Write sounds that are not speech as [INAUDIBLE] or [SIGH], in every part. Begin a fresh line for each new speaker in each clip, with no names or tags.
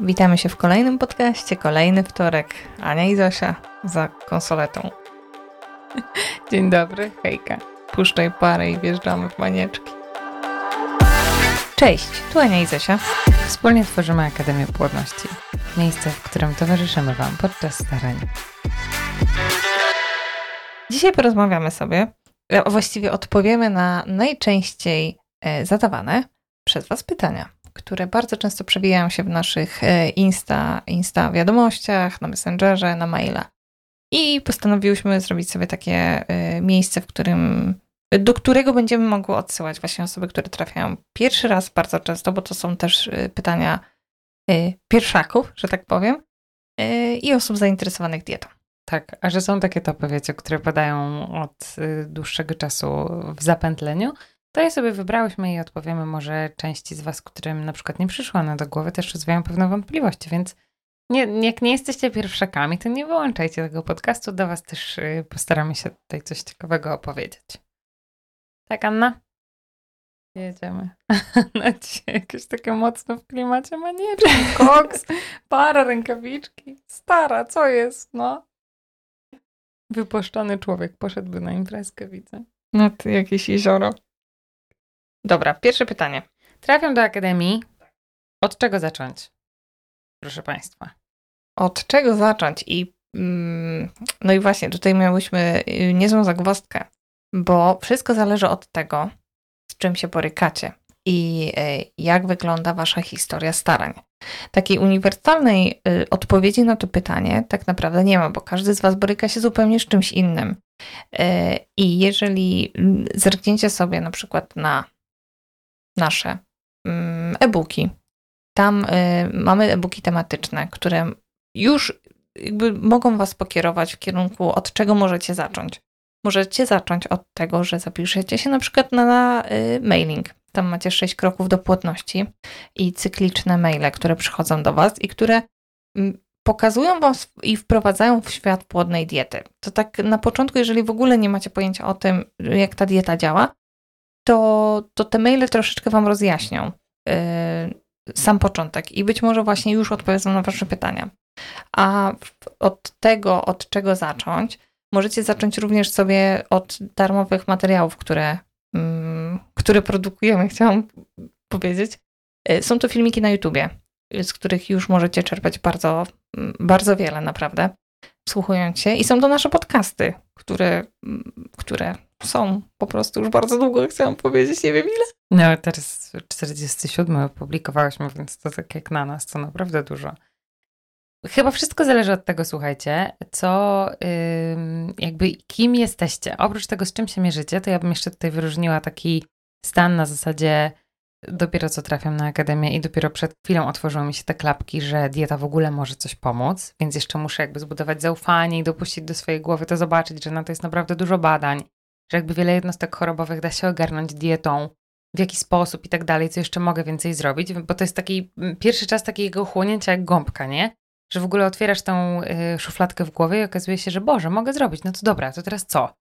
Witamy się w kolejnym podcaście, kolejny wtorek. Ania i Zosia za konsoletą. [LAUGHS] Dzień dobry, hejka. Puszczaj parę i wjeżdżamy w manieczki. Cześć, tu Ania i Zosia.
Wspólnie tworzymy Akademię Płodności. Miejsce, w którym towarzyszymy Wam podczas starań.
Dzisiaj porozmawiamy sobie, a właściwie odpowiemy na najczęściej e, zadawane przez Was pytania które bardzo często przewijają się w naszych e, Insta, Insta wiadomościach, na Messengerze, na maila. I postanowiłyśmy zrobić sobie takie e, miejsce, w którym, do którego będziemy mogły odsyłać właśnie osoby, które trafiają pierwszy raz bardzo często, bo to są też e, pytania pierwszaków, że tak powiem, i osób zainteresowanych dietą.
Tak, a że są takie topy, wiecie, które padają od dłuższego czasu w zapętleniu, to je sobie wybrałyśmy i odpowiemy może części z Was, którym na przykład nie przyszło na do głowy, też rozwijają pewne wątpliwości, więc nie, jak nie jesteście pierwszakami, to nie wyłączajcie tego podcastu, do Was też y, postaramy się tutaj coś ciekawego opowiedzieć. Tak, Anna? Jedziemy. [LAUGHS] Na dzisiaj jakieś takie mocno w klimacie manieczki, koks, para, rękawiczki. Stara, co jest, no? Wypuszczony człowiek poszedłby na imprezkę, widzę.
To jakieś jezioro. Dobra, pierwsze pytanie.
Trafiam do akademii. Od czego zacząć? Proszę Państwa.
Od czego zacząć? I mm, no i właśnie, tutaj miałyśmy y, niezłą zagwozdkę, bo wszystko zależy od tego, z czym się borykacie i y, jak wygląda Wasza historia starań. Takiej uniwersalnej y, odpowiedzi na to pytanie tak naprawdę nie ma, bo każdy z Was boryka się zupełnie z czymś innym. I jeżeli zerkniecie sobie na przykład na nasze mm, e-booki. Tam y, mamy e-booki tematyczne, które już jakby mogą Was pokierować w kierunku, od czego możecie zacząć. Możecie zacząć od tego, że zapiszecie się na przykład na y, mailing. Tam macie sześć kroków do płodności i cykliczne maile, które przychodzą do Was i które mm, pokazują Wam i wprowadzają w świat płodnej diety. To tak na początku, jeżeli w ogóle nie macie pojęcia o tym, jak ta dieta działa, to, to te maile troszeczkę Wam rozjaśnią yy, sam początek i być może właśnie już odpowiedzą na Wasze pytania. A od tego, od czego zacząć, możecie zacząć również sobie od darmowych materiałów, które, yy, które produkujemy, [LAUGHS] chciałam powiedzieć. Yy, są to filmiki na YouTubie, z których już możecie czerpać bardzo, mm, bardzo wiele, naprawdę, wsłuchując się. I są to nasze podcasty, które, mm, które są po prostu już bardzo długo, chciałam powiedzieć, nie wiem ile.
No, teraz 47 opublikowałyśmy, więc to tak jak na nas, to naprawdę dużo. Chyba wszystko zależy od tego, słuchajcie, co jakby kim jesteście. Oprócz tego, z czym się mierzycie, to ja bym jeszcze tutaj wyróżniła taki stan na zasadzie dopiero co trafiam na akademię i dopiero przed chwilą otworzyły mi się te klapki, że dieta w ogóle może coś pomóc, więc jeszcze muszę jakby zbudować zaufanie i dopuścić do swojej głowy to zobaczyć, że na to jest naprawdę dużo badań, że jakby wiele jednostek chorobowych da się ogarnąć dietą, w jaki sposób i tak dalej, co jeszcze mogę więcej zrobić, bo to jest taki mm, pierwszy czas takiego chłonięcia jak gąbka, nie? Że w ogóle otwierasz tą y, szufladkę w głowie i okazuje się, że Boże, mogę zrobić, no to dobra, to teraz co?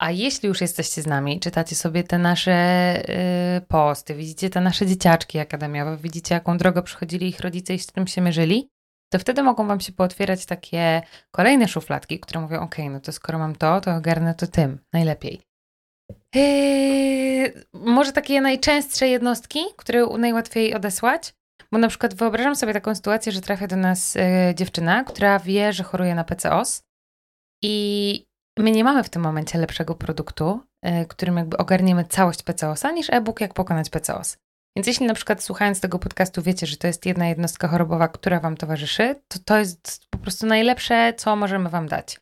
A jeśli już jesteście z nami, czytacie sobie te nasze y, posty, widzicie te nasze dzieciaczki akademiowe, widzicie jaką drogę przychodzili ich rodzice i z czym się mierzyli, to wtedy mogą Wam się pootwierać takie kolejne szufladki, które mówią, ok, no to skoro mam to, to ogarnę to tym, najlepiej. Eee, może takie najczęstsze jednostki, które najłatwiej odesłać, bo na przykład wyobrażam sobie taką sytuację, że trafia do nas e, dziewczyna, która wie, że choruje na PCOS i my nie mamy w tym momencie lepszego produktu, e, którym jakby ogarniemy całość PCOS-a, niż e-book Jak pokonać PCOS. Więc jeśli na przykład słuchając tego podcastu wiecie, że to jest jedna jednostka chorobowa, która Wam towarzyszy, to to jest po prostu najlepsze, co możemy Wam dać.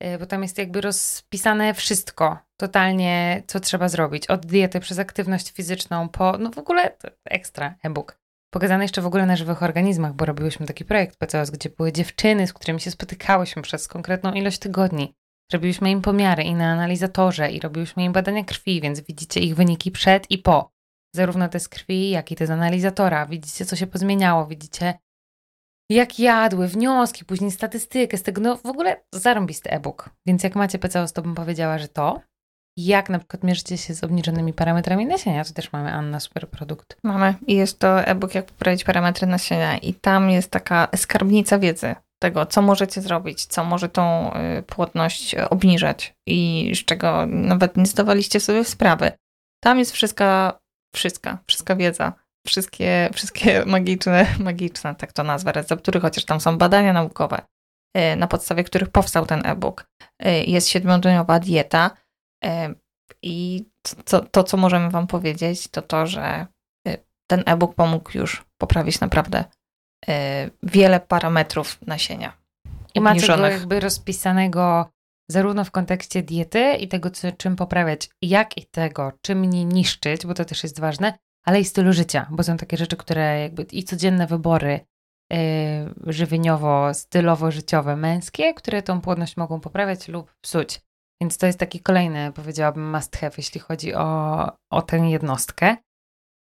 E, bo tam jest jakby rozpisane wszystko, totalnie, co trzeba zrobić. Od diety przez aktywność fizyczną, po, no w ogóle ekstra e-book. Pokazane jeszcze w ogóle na żywych organizmach, bo robiłyśmy taki projekt PCOS, gdzie były dziewczyny, z którymi się spotykałyśmy przez konkretną ilość tygodni. Robiłyśmy im pomiary i na analizatorze, i robiłyśmy im badania krwi, więc widzicie ich wyniki przed i po zarówno te z krwi, jak i te z analizatora. Widzicie, co się pozmieniało, widzicie, jak jadły, wnioski, później statystykę z tego, no w ogóle zarąbisty e-book. Więc jak macie PCOS, to bym powiedziała, że to. jak na przykład mierzycie się z obniżonymi parametrami nasienia. To też mamy, Anna, super produkt.
Mamy i jest to e-book, jak poprawić parametry nasienia i tam jest taka skarbnica wiedzy tego, co możecie zrobić, co może tą y, płodność obniżać i z czego nawet nie zdawaliście sobie sprawy. Tam jest wszystka, wszystka, wszystka wiedza, wszystkie, wszystkie [LAUGHS] magiczne, magiczne, tak to nazwę, receptury, chociaż tam są badania naukowe, y, na podstawie których powstał ten e-book. Y, jest siedmiodniowa dieta i to, to, co możemy wam powiedzieć, to to, że ten e-book pomógł już poprawić naprawdę wiele parametrów nasienia.
I macie go jakby rozpisanego zarówno w kontekście diety i tego, co, czym poprawiać, jak i tego, czym nie niszczyć, bo to też jest ważne, ale i stylu życia, bo są takie rzeczy, które jakby i codzienne wybory yy, żywieniowo, stylowo, życiowe, męskie, które tą płodność mogą poprawiać lub psuć. Więc to jest taki kolejny, powiedziałabym, must have, jeśli chodzi o, o tę jednostkę.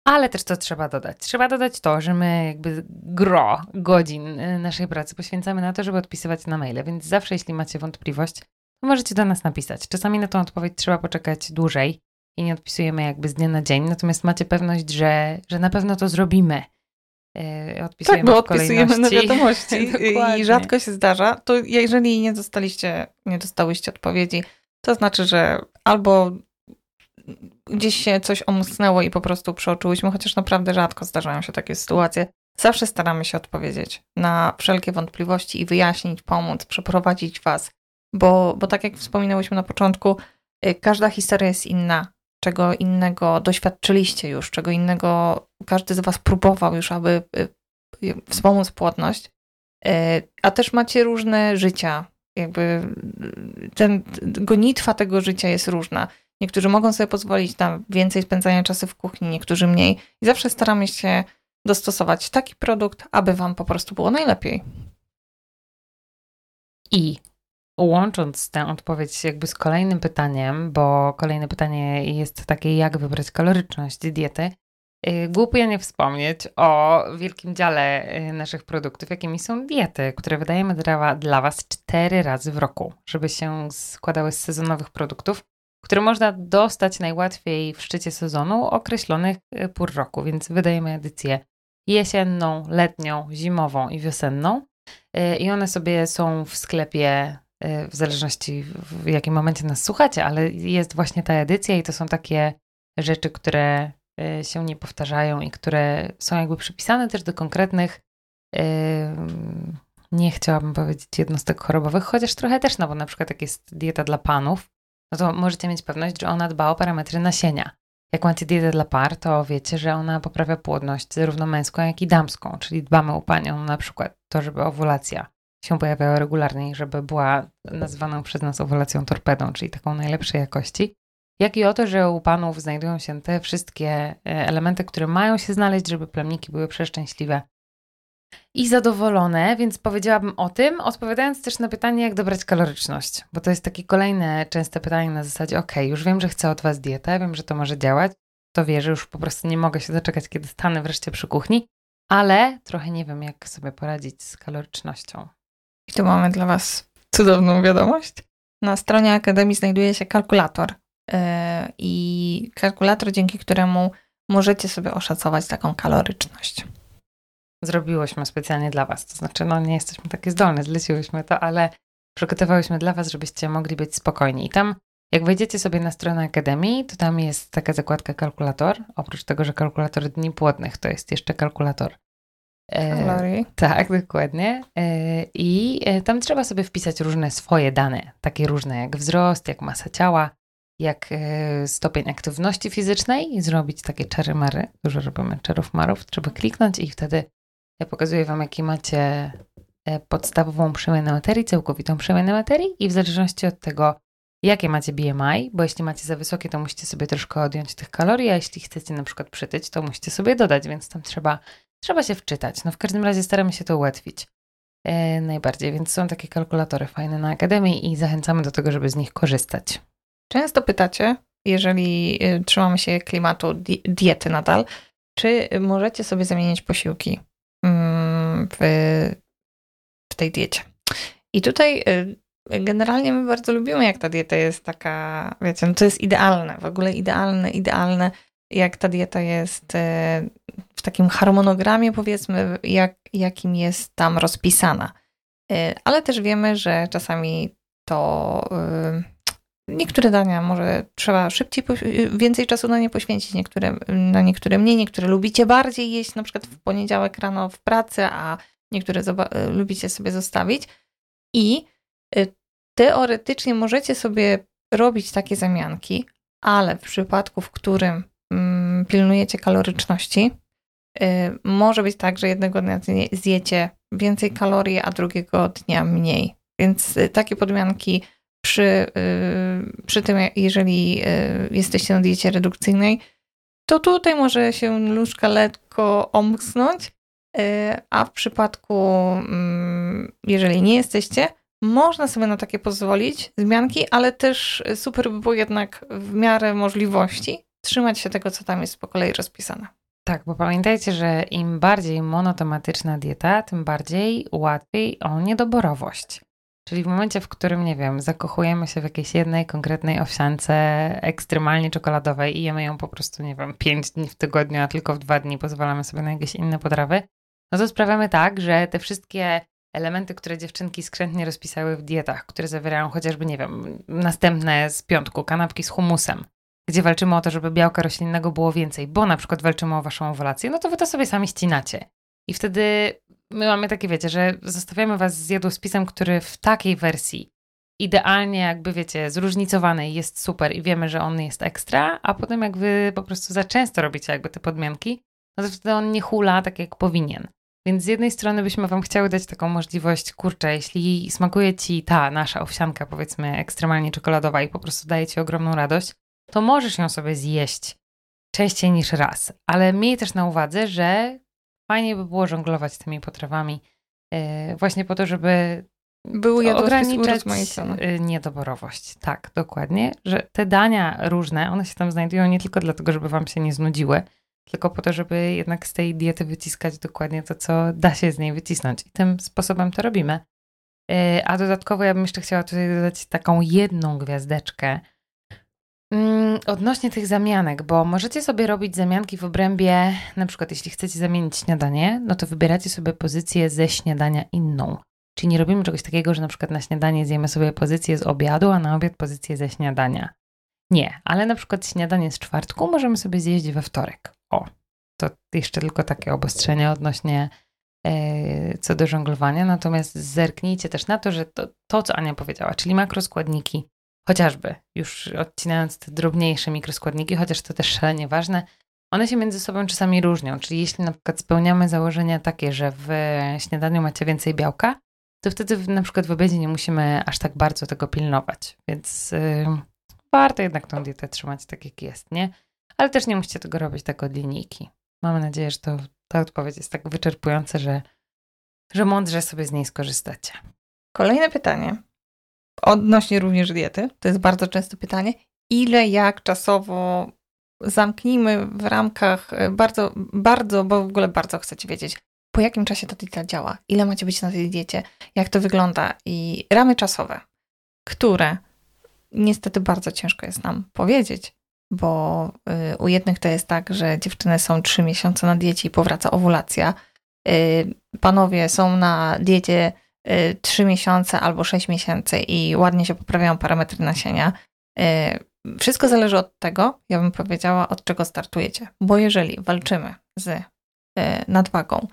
Ale też to trzeba dodać. Trzeba dodać to, że my jakby gro godzin y, naszej pracy poświęcamy na to, żeby odpisywać na maile, więc zawsze jeśli macie wątpliwość, to możecie do nas napisać. Czasami na tą odpowiedź trzeba poczekać dłużej i nie odpisujemy jakby z dnia na dzień, natomiast macie pewność, że, że na pewno to zrobimy.
Y, odpisujemy tak, bo odpisujemy na wiadomości [LAUGHS] i rzadko się zdarza. To jeżeli nie dostaliście, nie dostałyście odpowiedzi, to znaczy, że albo gdzieś się coś omknęło i po prostu przeoczyłyśmy, chociaż naprawdę rzadko zdarzają się takie sytuacje. Zawsze staramy się odpowiedzieć na wszelkie wątpliwości i wyjaśnić, pomóc, przeprowadzić Was, bo, bo tak jak wspominałyśmy na początku, y, każda historia jest inna. Czego innego doświadczyliście już, czego innego każdy z Was próbował już, aby y, y, wspomóc płodność, a też macie różne życia. Jakby ten, gonitwa tego życia jest różna. Niektórzy mogą sobie pozwolić na więcej spędzania czasu w kuchni, niektórzy mniej. I zawsze staramy się dostosować taki produkt, aby Wam po prostu było najlepiej.
I łącząc tę odpowiedź jakby z kolejnym pytaniem, bo kolejne pytanie jest takie, jak wybrać kaloryczność diety, y, głupio nie wspomnieć o wielkim dziale y, naszych produktów, jakimi są diety, które wydajemy dla Was cztery razy w roku, żeby się składały z sezonowych produktów które można dostać najłatwiej w szczycie sezonu określonych e, pór roku, więc wydajemy edycję jesienną, letnią, zimową i wiosenną. E, I one sobie są w sklepie, e, w zależności w jakim momencie nas słuchacie, ale jest właśnie ta edycja i to są takie rzeczy, które się nie powtarzają i które są jakby przypisane też do konkretnych, nie chciałabym powiedzieć jednostek chorobowych, chociaż trochę też, no bo na przykład jak jest dieta dla panów, no to możecie mieć pewność, że ona dba o parametry nasienia. Jak macie dietę dla par, to wiecie, że ona poprawia płodność zarówno męską, jak i damską, czyli dbamy u panią na przykład to, żeby owulacja się pojawiała regularnie i żeby była nazywaną przez nas owulacją torpedą, czyli taką najlepszej jakości. Jak i o to, że u panów znajdują się te wszystkie e, elementy, które mają się znaleźć, żeby plemniki były przeszczęśliwe i zadowolone, więc powiedziałabym o tym, odpowiadając też na pytanie, jak dobrać kaloryczność, bo to jest takie kolejne częste pytanie na zasadzie, ok, już wiem, że chcę od Was dietę, wiem, że to może działać, to wierzę, już po prostu nie mogę się doczekać, kiedy stanę wreszcie przy kuchni, ale trochę nie wiem, jak sobie poradzić z kalorycznością.
I tu mamy dla Was cudowną wiadomość. Na stronie Akademii znajduje się kalkulator yy, i kalkulator, dzięki któremu możecie sobie oszacować taką kaloryczność
zrobiłyśmy specjalnie dla Was. To znaczy, no nie jesteśmy takie zdolne, zleciłyśmy to, ale przygotowałyśmy dla Was, żebyście mogli być spokojni. I tam, jak wejdziecie sobie na stronę Akademii, to tam jest taka zakładka kalkulator. Oprócz tego, że kalkulator dni płodnych, to jest jeszcze kalkulator.
E,
tak, dokładnie. E, I e, tam trzeba sobie wpisać różne swoje dane, takie różne jak wzrost, jak masa ciała, jak e, stopień aktywności fizycznej i zrobić takie czary-mary. Dużo robimy czarów marów. Trzeba kliknąć i wtedy ja pokazuję Wam, jaki macie e, podstawową przemianę materii, całkowitą przemianę materii i w zależności od tego, jakie macie BMI, bo jeśli macie za wysokie, to musicie sobie troszkę odjąć tych kalorii, a jeśli chcecie na przykład przytyć, to musicie sobie dodać, więc tam trzeba, trzeba się wczytać. No w każdym razie staramy się to ułatwić e, najbardziej, więc są takie kalkulatory fajne na Akademii i zachęcamy do tego, żeby z nich korzystać.
Często pytacie, jeżeli y, trzymamy się klimatu di diety nadal, czy możecie sobie zamienić posiłki? W, w tej diecie. I tutaj y, generalnie my bardzo lubimy, jak ta dieta jest taka, wiecie, no to jest idealne, w ogóle idealne, idealne, jak ta dieta jest e, w takim harmonogramie, powiedzmy, jak, jakim jest tam rozpisana. E, ale też wiemy, że czasami to niektóre dania może trzeba szybciej, więcej czasu na nie poświęcić, niektóre, na niektóre mniej, niektóre lubicie bardziej jeść, na przykład w poniedziałek rano w pracy, a niektóre lubicie sobie zostawić. I Y, teoretycznie możecie sobie robić takie zamianki, ale w przypadku, w którym mm, pilnujecie kaloryczności, y, może być tak, że jednego dnia zjecie więcej kalorii, a drugiego dnia mniej. Więc takie podmianki przy, przy tym, jeżeli jesteście na diecie redukcyjnej, to tutaj może się nóżka lekko omknąć, a w przypadku, mm, jeżeli nie jesteście, można sobie na takie pozwolić zmianki, ale też super by było jednak w miarę możliwości trzymać się tego, co tam jest po kolei rozpisane.
Tak, bo pamiętajcie, że im bardziej monotematyczna dieta, tym bardziej łatwiej o niedoborowość. Czyli w momencie, w którym, nie wiem, zakochujemy się w jakiejś jednej konkretnej owsiance ekstremalnie czekoladowej i jemy ją po prostu, nie wiem, pięć dni w tygodniu, a tylko w dwa dni pozwalamy sobie na jakieś inne potrawy, no to sprawiamy tak, że te wszystkie elementy, które dziewczynki skrzętnie rozpisały w dietach, które zawierają chociażby, nie wiem, następne z piątku, kanapki z humusem, gdzie walczymy o to, żeby białka roślinnego było więcej, bo na przykład walczymy o waszą owulację, no to wy to sobie sami ścinacie. I wtedy my mamy takie, wiecie, że zostawiamy was z jadłospisem, który w takiej wersji idealnie jakby, wiecie, zróżnicowanej jest super i wiemy, że on jest ekstra, a potem jak wy po prostu za często robicie jakby te podmianki, no to wtedy on nie hula tak jak powinien. Więc z jednej strony byśmy Wam chciały dać taką możliwość, kurczę, jeśli smakuje Ci ta nasza owsianka, powiedzmy, ekstremalnie czekoladowa i po prostu daje Ci ogromną radość, to możesz ją sobie zjeść częściej niż raz. Ale miej też na uwadze, że fajnie by było żonglować tymi potrawami yy, właśnie po to, żeby
były
ograniczać yy, niedoborowość. Tak, dokładnie, że te dania różne, one się tam znajdują nie tylko dlatego, żeby Wam się nie znudziły, tylko po to, żeby jednak z tej diety wyciskać dokładnie to, co da się z niej wycisnąć. I tym sposobem to robimy. E, a dodatkowo ja bym jeszcze chciała tutaj dodać taką jedną gwiazdeczkę odnośnie tych zamianek, bo możecie sobie robić zamianki w obrębie, na przykład jeśli chcecie zamienić śniadanie, no to wybieracie sobie pozycję ze śniadania inną. Czyli nie robimy czegoś takiego, że na przykład na śniadanie zjemy sobie pozycję z obiadu, a na obiad pozycję ze śniadania. Nie, ale na przykład śniadanie z czwartku możemy sobie zjeść we wtorek. O, to jeszcze tylko takie obostrzenie odnośnie e, co do żonglowania. Natomiast zerknijcie też na to, że to, to, co Ania powiedziała, czyli makroskładniki, chociażby, już odcinając te drobniejsze mikroskładniki, chociaż to też szalenie ważne, one się między sobą czasami różnią. Czyli jeśli na przykład spełniamy założenia takie, że w śniadaniu macie więcej białka, to wtedy na przykład w obiedzie nie musimy aż tak bardzo tego pilnować. Więc yy, warto jednak tą dietę trzymać tak, jak jest, nie? ale też nie musicie tego robić tak od linijki. Mamy nadzieję, że to, ta odpowiedź jest tak wyczerpująca, że, że mądrze sobie z niej skorzystacie.
Kolejne pytanie, odnośnie również diety, to jest bardzo częste pytanie. Ile, jak czasowo zamknijmy w ramkach e, bardzo, bardzo, bo w ogóle bardzo chcecie wiedzieć, po jakim czasie ta dieta działa, ile macie być na tej diecie, jak to wygląda i ramy czasowe, które niestety bardzo ciężko jest nam powiedzieć, bo y, u jednych to jest tak, że dziewczyny są trzy miesiące na diecie i powraca owulacja. Y, panowie są na diecie y, trzy miesiące albo sześć miesięcy i ładnie się poprawiają parametry nasienia. Wszystko zależy od tego, ja bym powiedziała, od czego startujecie. Bo jeżeli walczymy z nadwagą,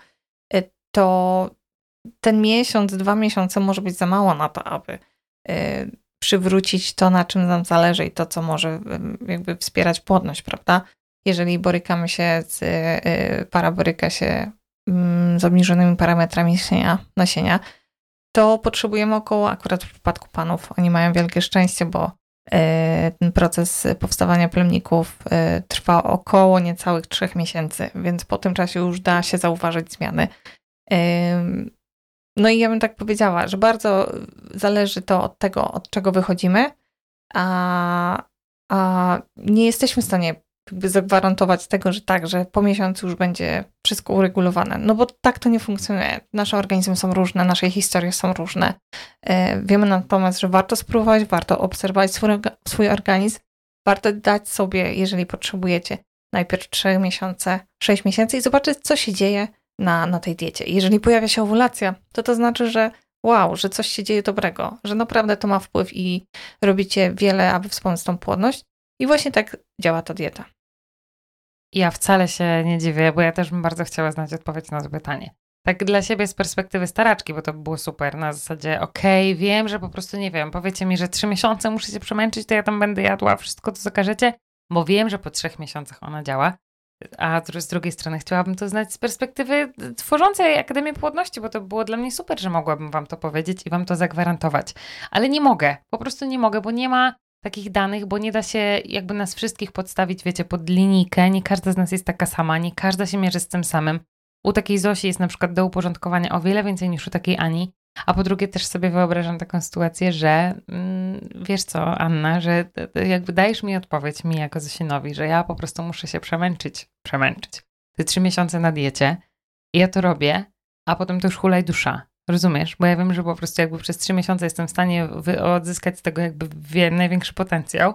to ten miesiąc, dwa miesiące może być za mało na to, aby przywrócić to, na czym nam zależy i to, co może jakby wspierać płodność, prawda? Jeżeli borykamy się z, y, para boryka się mm, z obniżonymi parametrami nasienia, nasienia, to potrzebujemy około, akurat w przypadku panów, oni mają wielkie szczęście, bo y, ten proces powstawania plemników y, trwa około niecałych trzech miesięcy, więc po tym czasie już da się zauważyć zmiany. No i ja bym tak powiedziała, że bardzo zależy to od tego, od czego wychodzimy, a, a nie jesteśmy w stanie jakby zagwarantować tego, że tak, że po miesiącu już będzie wszystko uregulowane. No bo tak to nie funkcjonuje. Nasze organizmy są różne, nasze historie są różne. E, wiemy natomiast, że warto spróbować, warto obserwować swój, organizm, warto dać sobie, jeżeli potrzebujecie, najpierw 3 miesiące, 6 miesięcy i zobaczyć, co się dzieje na, na tej diecie. Jeżeli pojawia się owulacja, to to znaczy, że wow, że coś się dzieje dobrego, że naprawdę to ma wpływ i robicie wiele, aby wspomóc tą płodność. I właśnie tak działa ta dieta.
Ja wcale się nie dziwię, bo ja też bym bardzo chciała znać odpowiedź na to pytanie. Tak dla siebie z perspektywy staraczki, bo to było super, na zasadzie okej, okay, wiem, że po prostu nie wiem, powiecie mi, że trzy miesiące muszę się przemęczyć, to ja tam będę jadła wszystko, co zakażecie, bo wiem, że po trzech miesiącach ona działa. A z drugiej strony chciałabym to znać z perspektywy tworzącej Akademię Płodności, bo to było dla mnie super, że mogłabym wam to powiedzieć i wam to zagwarantować. Ale nie mogę, po prostu nie mogę, bo nie ma takich danych, bo nie da się jakby nas wszystkich podstawić, wiecie, pod linijkę. Nie każda z nas jest taka sama, nie każda się mierzy z tym samym. U takiej Zosi jest na przykład do uporządkowania o wiele więcej niż u takiej Ani. A po drugie też sobie wyobrażam taką sytuację, że mm, wiesz co, Anna, że jakby dajesz mi odpowiedź, mi jako Zosinowi, że ja po prostu muszę się przemęczyć, przemęczyć. Te trzy miesiące na diecie ja to robię, a potem to już hulaj dusza. Rozumiesz? Bo ja wiem, że po prostu jakby przez trzy miesiące jestem w stanie odzyskać z tego jakby największy potencjał,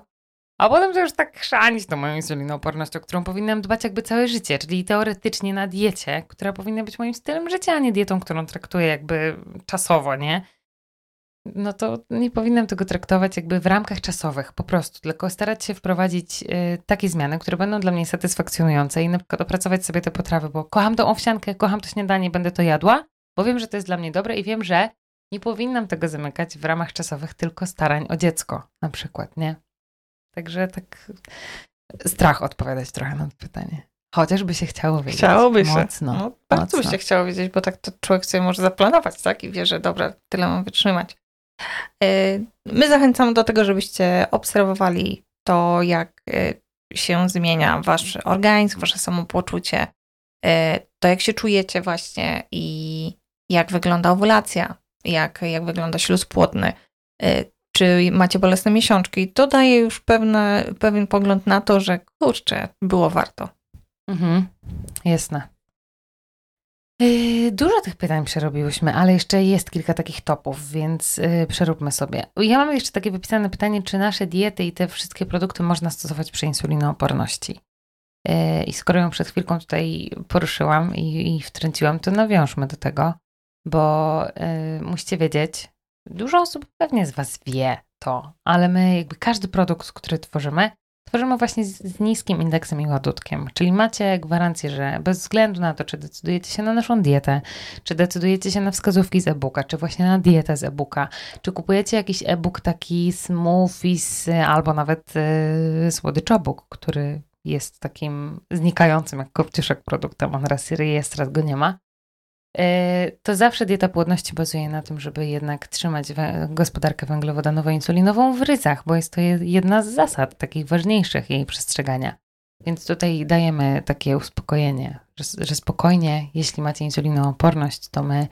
a potem to już tak chrzanić tą moją insulinooporność, o którą powinnam dbać jakby całe życie, czyli teoretycznie na diecie, która powinna być moim stylem życia, a nie dietą, którą traktuję jakby czasowo, nie? No to nie powinnam tego traktować jakby w ramkach czasowych, po prostu, tylko starać się wprowadzić y, takie zmiany, które będą dla mnie satysfakcjonujące i na przykład opracować sobie te potrawy, bo kocham tą owsiankę, kocham to śniadanie, będę to jadła, bo wiem, że to jest dla mnie dobre i wiem, że nie powinnam tego zamykać w ramach czasowych tylko starań o dziecko, na przykład, nie? Także tak strach odpowiadać trochę na to pytanie. Chociażby się chciało wiedzieć.
Chciałoby
się. Mocno,
no, bardzo mocno. by się chciało wiedzieć, bo tak to człowiek sobie może zaplanować, tak? I wie, że dobra, tyle mam wytrzymać. Y, my zachęcamy do tego, żebyście obserwowali to, jak y, się zmienia wasz organizm, wasze samopoczucie, y, to jak się czujecie właśnie i jak wygląda owulacja, jak, jak wygląda śluz płodny czy macie bolesne miesiączki, to daje już pewne, pewien pogląd na to, że kurczę, było warto.
Mhm, jasne. Yy, dużo tych pytań przerobiłyśmy, ale jeszcze jest kilka takich topów, więc yy, przeróbmy sobie. Ja mam jeszcze takie wypisane pytanie, czy nasze diety i te wszystkie produkty można stosować przy insulinooporności? I skoro ją przed chwilką tutaj poruszyłam i, i wtrąciłam, to nawiążmy do tego, bo musicie wiedzieć, Dużo osób pewnie z Was wie to, ale my jakby każdy produkt, który tworzymy, tworzymy właśnie z, z niskim indeksem i ładunkiem. Czyli macie gwarancję, że bez względu na to, czy decydujecie się na naszą dietę, czy decydujecie się na wskazówki z e-booka, czy właśnie na dietę z e-booka, czy kupujecie jakiś e-book taki smoothies albo nawet yy, słodyczobook, który jest takim znikającym jak kopciuszek produktem, on raz jest, raz go nie ma, to zawsze dieta płodności bazuje na tym, żeby jednak trzymać gospodarkę węglowodanową-insulinową w ryzach, bo jest to jedna z zasad takich ważniejszych jej przestrzegania. Więc tutaj dajemy takie uspokojenie, że, że spokojnie, jeśli macie insulinooporność, to my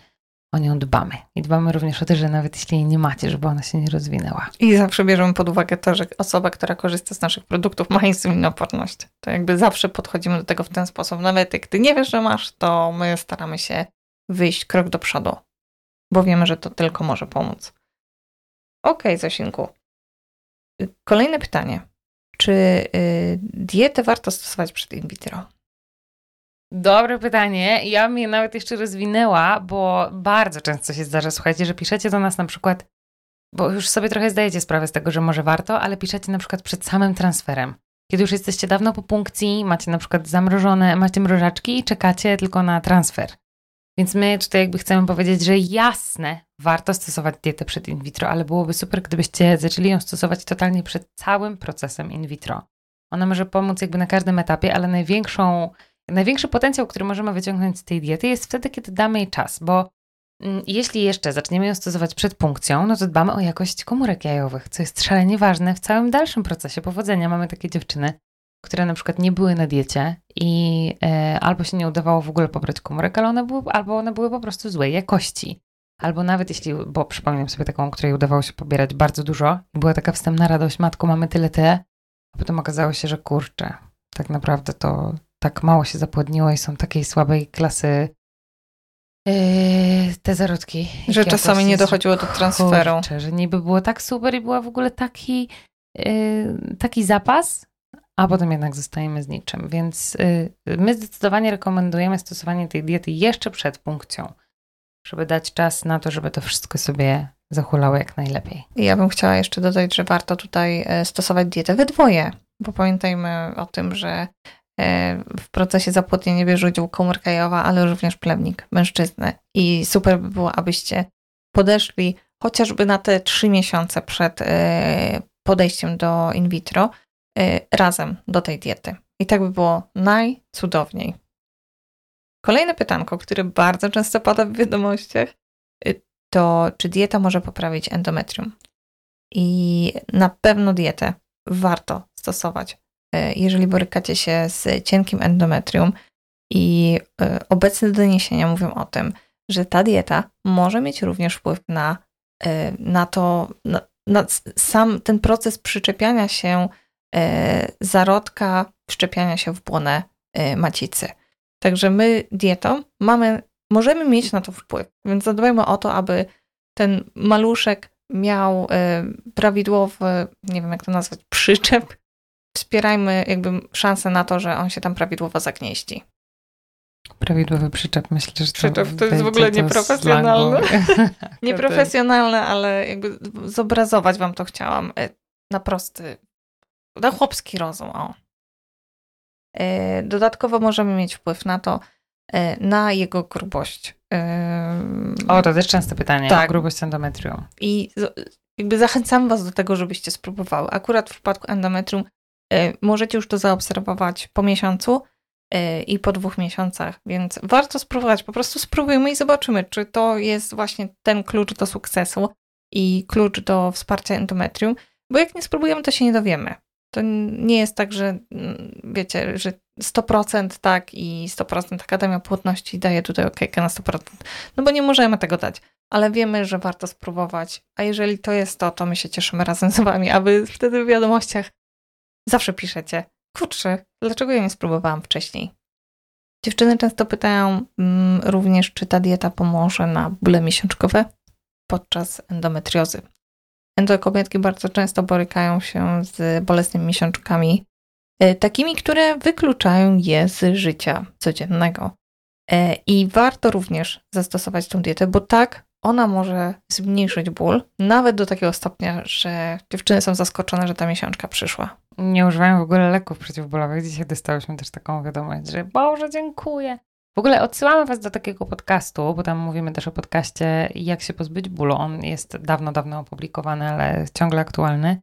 o nią dbamy. I dbamy również o to, że nawet jeśli jej nie macie, żeby ona się nie rozwinęła.
I zawsze bierzemy pod uwagę to, że osoba, która korzysta z naszych produktów ma insulinooporność. To jakby zawsze podchodzimy do tego w ten sposób. Nawet jak ty nie wiesz, że masz, to my staramy się wyjść krok do przodu, bo wiemy, że to tylko może pomóc. Ok, Zosinku. Kolejne pytanie. Czy y, dietę warto stosować przed in vitro?
Dobre pytanie. Ja mnie nawet jeszcze rozwinęła, bo bardzo często się zdarza, słuchajcie, że piszecie do nas na przykład, bo już sobie trochę zdajecie sprawę z tego, że może warto, ale piszecie na przykład przed samym transferem. Kiedy już jesteście dawno po punkcji, macie na przykład zamrożone, macie mrożaczki i czekacie tylko na transfer. Więc my tutaj jakby chcemy powiedzieć, że jasne, warto stosować dietę przed in vitro, ale byłoby super, gdybyście zaczęli ją stosować totalnie przed całym procesem in vitro. Ona może pomóc jakby na każdym etapie, ale największą, największy potencjał, który możemy wyciągnąć z tej diety jest wtedy, kiedy damy jej czas, bo mm, jeśli jeszcze zaczniemy ją stosować przed punkcją, no to dbamy o jakość komórek jajowych, co jest szalenie ważne w całym dalszym procesie powodzenia. Mamy takie dziewczyny, które na przykład nie były na diecie i e, albo się nie udawało w ogóle pobrać komórek, ale one były, albo one były po prostu złej jakości. Albo nawet jeśli, bo przypomniałem sobie taką, której udawało się pobierać bardzo dużo i była taka wstępna radość, matko, mamy tyle te, a potem okazało się, że kurczę, tak naprawdę to tak mało się zapłodniło i są takiej słabej klasy yy, te zarodki.
Że czasami nie dochodziło do transferu.
Kurczę, że niby było tak super i była w ogóle taki, yy, taki zapas, a potem jednak zostajemy z niczym. Więc yy, my zdecydowanie rekomendujemy stosowanie tej diety jeszcze przed punkcją, żeby dać czas na to, żeby to wszystko sobie zahulało jak najlepiej.
Ja bym chciała jeszcze dodać, że warto tutaj e, stosować dietę we dwoje, bo pamiętajmy o tym, że w procesie zapłodnienia bierze udział komórka jajowa, ale również plemnik mężczyzny. I super by było, abyście podeszli chociażby na te trzy miesiące przed podejściem do in vitro razem do tej diety. I tak by było najcudowniej. Kolejne pytanko, które bardzo często pada w wiadomościach, y, to czy dieta może poprawić endometrium? I na pewno dietę warto stosować, e, jeżeli borykacie się z cienkim endometrium. I obecne doniesienia mówią o tym, że ta dieta może mieć również wpływ na, na to, na, na sam ten proces przyczepiania się zarodka, wszczepiania się w błonę e, macicy. Także my dietą mamy, możemy mieć na to wpływ, więc zadbajmy o to, aby ten maluszek miał e, prawidłowy, nie wiem jak to nazwać, [LAUGHS] przyczep. Wspierajmy jakby szansę na to, że on się tam prawidłowo zagnieździ.
Prawidłowy przyczep, myślę, że to,
Przyczep to jest w ogóle nieprofesjonalne. [LAUGHS] [LAUGHS] Nieprofesjonalne, ale jakby zobrazować wam to chciałam e, na prosty, na chłopski rozum. O. E, Dodatkowo możemy mieć wpływ na to, e, na jego grubość.
O, to też częste pytanie
Tak.
o grubość endometrium.
I jakby zachęcam Was do tego, żebyście spróbowały. Akurat w przypadku endometrium e, możecie już to zaobserwować po miesiącu i po dwóch miesiącach, więc warto spróbować. Po prostu spróbujmy i zobaczymy, czy to jest właśnie ten klucz do sukcesu i klucz do wsparcia endometrium, bo jak nie spróbujemy, to się nie dowiemy. To nie jest tak, że mm, wiecie, że 100% tak i 100% Akademia Płodności daje tutaj okejkę na 100%. No bo nie możemy tego dać ale wiemy, że warto spróbować. A jeżeli to jest to, to my się cieszymy razem z wami, a wy wtedy w wiadomościach zawsze piszecie, kurczę, dlaczego ja nie spróbowałam wcześniej? Dziewczyny często pytają mm, również, czy ta dieta pomoże na bóle miesiączkowe podczas endometriozy. Endokobietki bardzo często borykają się z bolesnymi miesiączkami, e, takimi, które wykluczają je z życia codziennego. E, I warto również zastosować tą dietę, bo tak ona może zmniejszyć ból, nawet do takiego stopnia, że dziewczyny są zaskoczone, że ta miesiączka przyszła.
Nie używają w ogóle leków przeciwbólowych. Dzisiaj dostałyśmy też taką wiadomość, że Boże, dziękuję. W ogóle odsyłamy Was do takiego podcastu, bo tam mówimy też o podcaście Jak się pozbyć bólu. On jest dawno, dawno opublikowany, ale ciągle aktualny.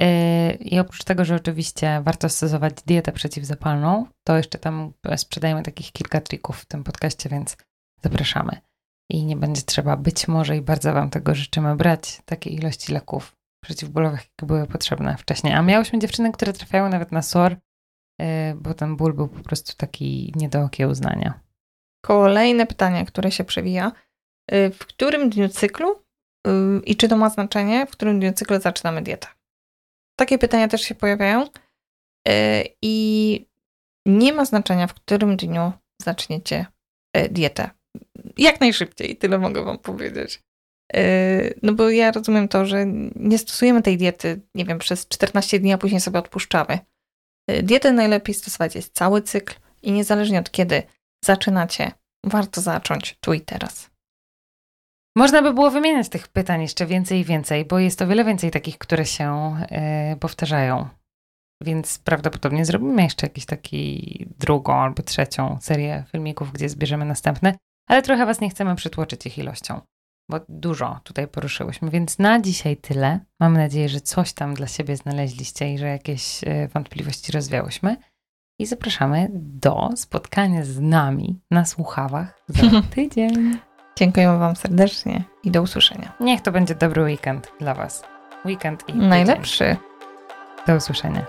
Yy, I oprócz tego, że oczywiście warto stosować dietę przeciwzapalną, to jeszcze tam sprzedajemy takich kilka trików w tym podcaście, więc zapraszamy. I nie będzie trzeba być może i bardzo Wam tego życzymy brać takiej ilości leków przeciwbólowych, jakie były potrzebne wcześniej. A miałyśmy dziewczyny, które trafiały nawet na SOR, bo ten ból był po prostu taki nie do okiełznania.
Kolejne pytanie, które się przewija. Y, W którym dniu cyklu y, i czy to ma znaczenie, w którym dniu cyklu zaczynamy dietę? Takie pytania też się pojawiają i nie ma znaczenia, w którym dniu zaczniecie dietę. Jak najszybciej, tyle mogę Wam powiedzieć. No bo ja rozumiem to, że nie stosujemy tej diety, nie wiem, przez 14 dni, a później sobie odpuszczamy. Y, Dietę najlepiej stosować jest cały cykl i niezależnie od kiedy zaczynacie, warto zacząć tu i teraz.
Można by było wymieniać tych pytań jeszcze więcej i więcej, bo jest o wiele więcej takich, które się yy, powtarzają. Więc prawdopodobnie zrobimy jeszcze jakiś taki drugą albo trzecią serię filmików, gdzie zbierzemy następne, ale trochę Was nie chcemy przytłoczyć ich ilością, bo dużo tutaj poruszyłyśmy. Więc na dzisiaj tyle. Mam nadzieję, że coś tam dla siebie znaleźliście i że jakieś yy, wątpliwości rozwiałyśmy. I zapraszamy do spotkania z nami na słuchawach za [LAUGHS] tydzień.
Dziękujemy Wam serdecznie i do usłyszenia.
Niech to będzie dobry weekend dla Was. Weekend i tydzień.
Najlepszy.
Do usłyszenia.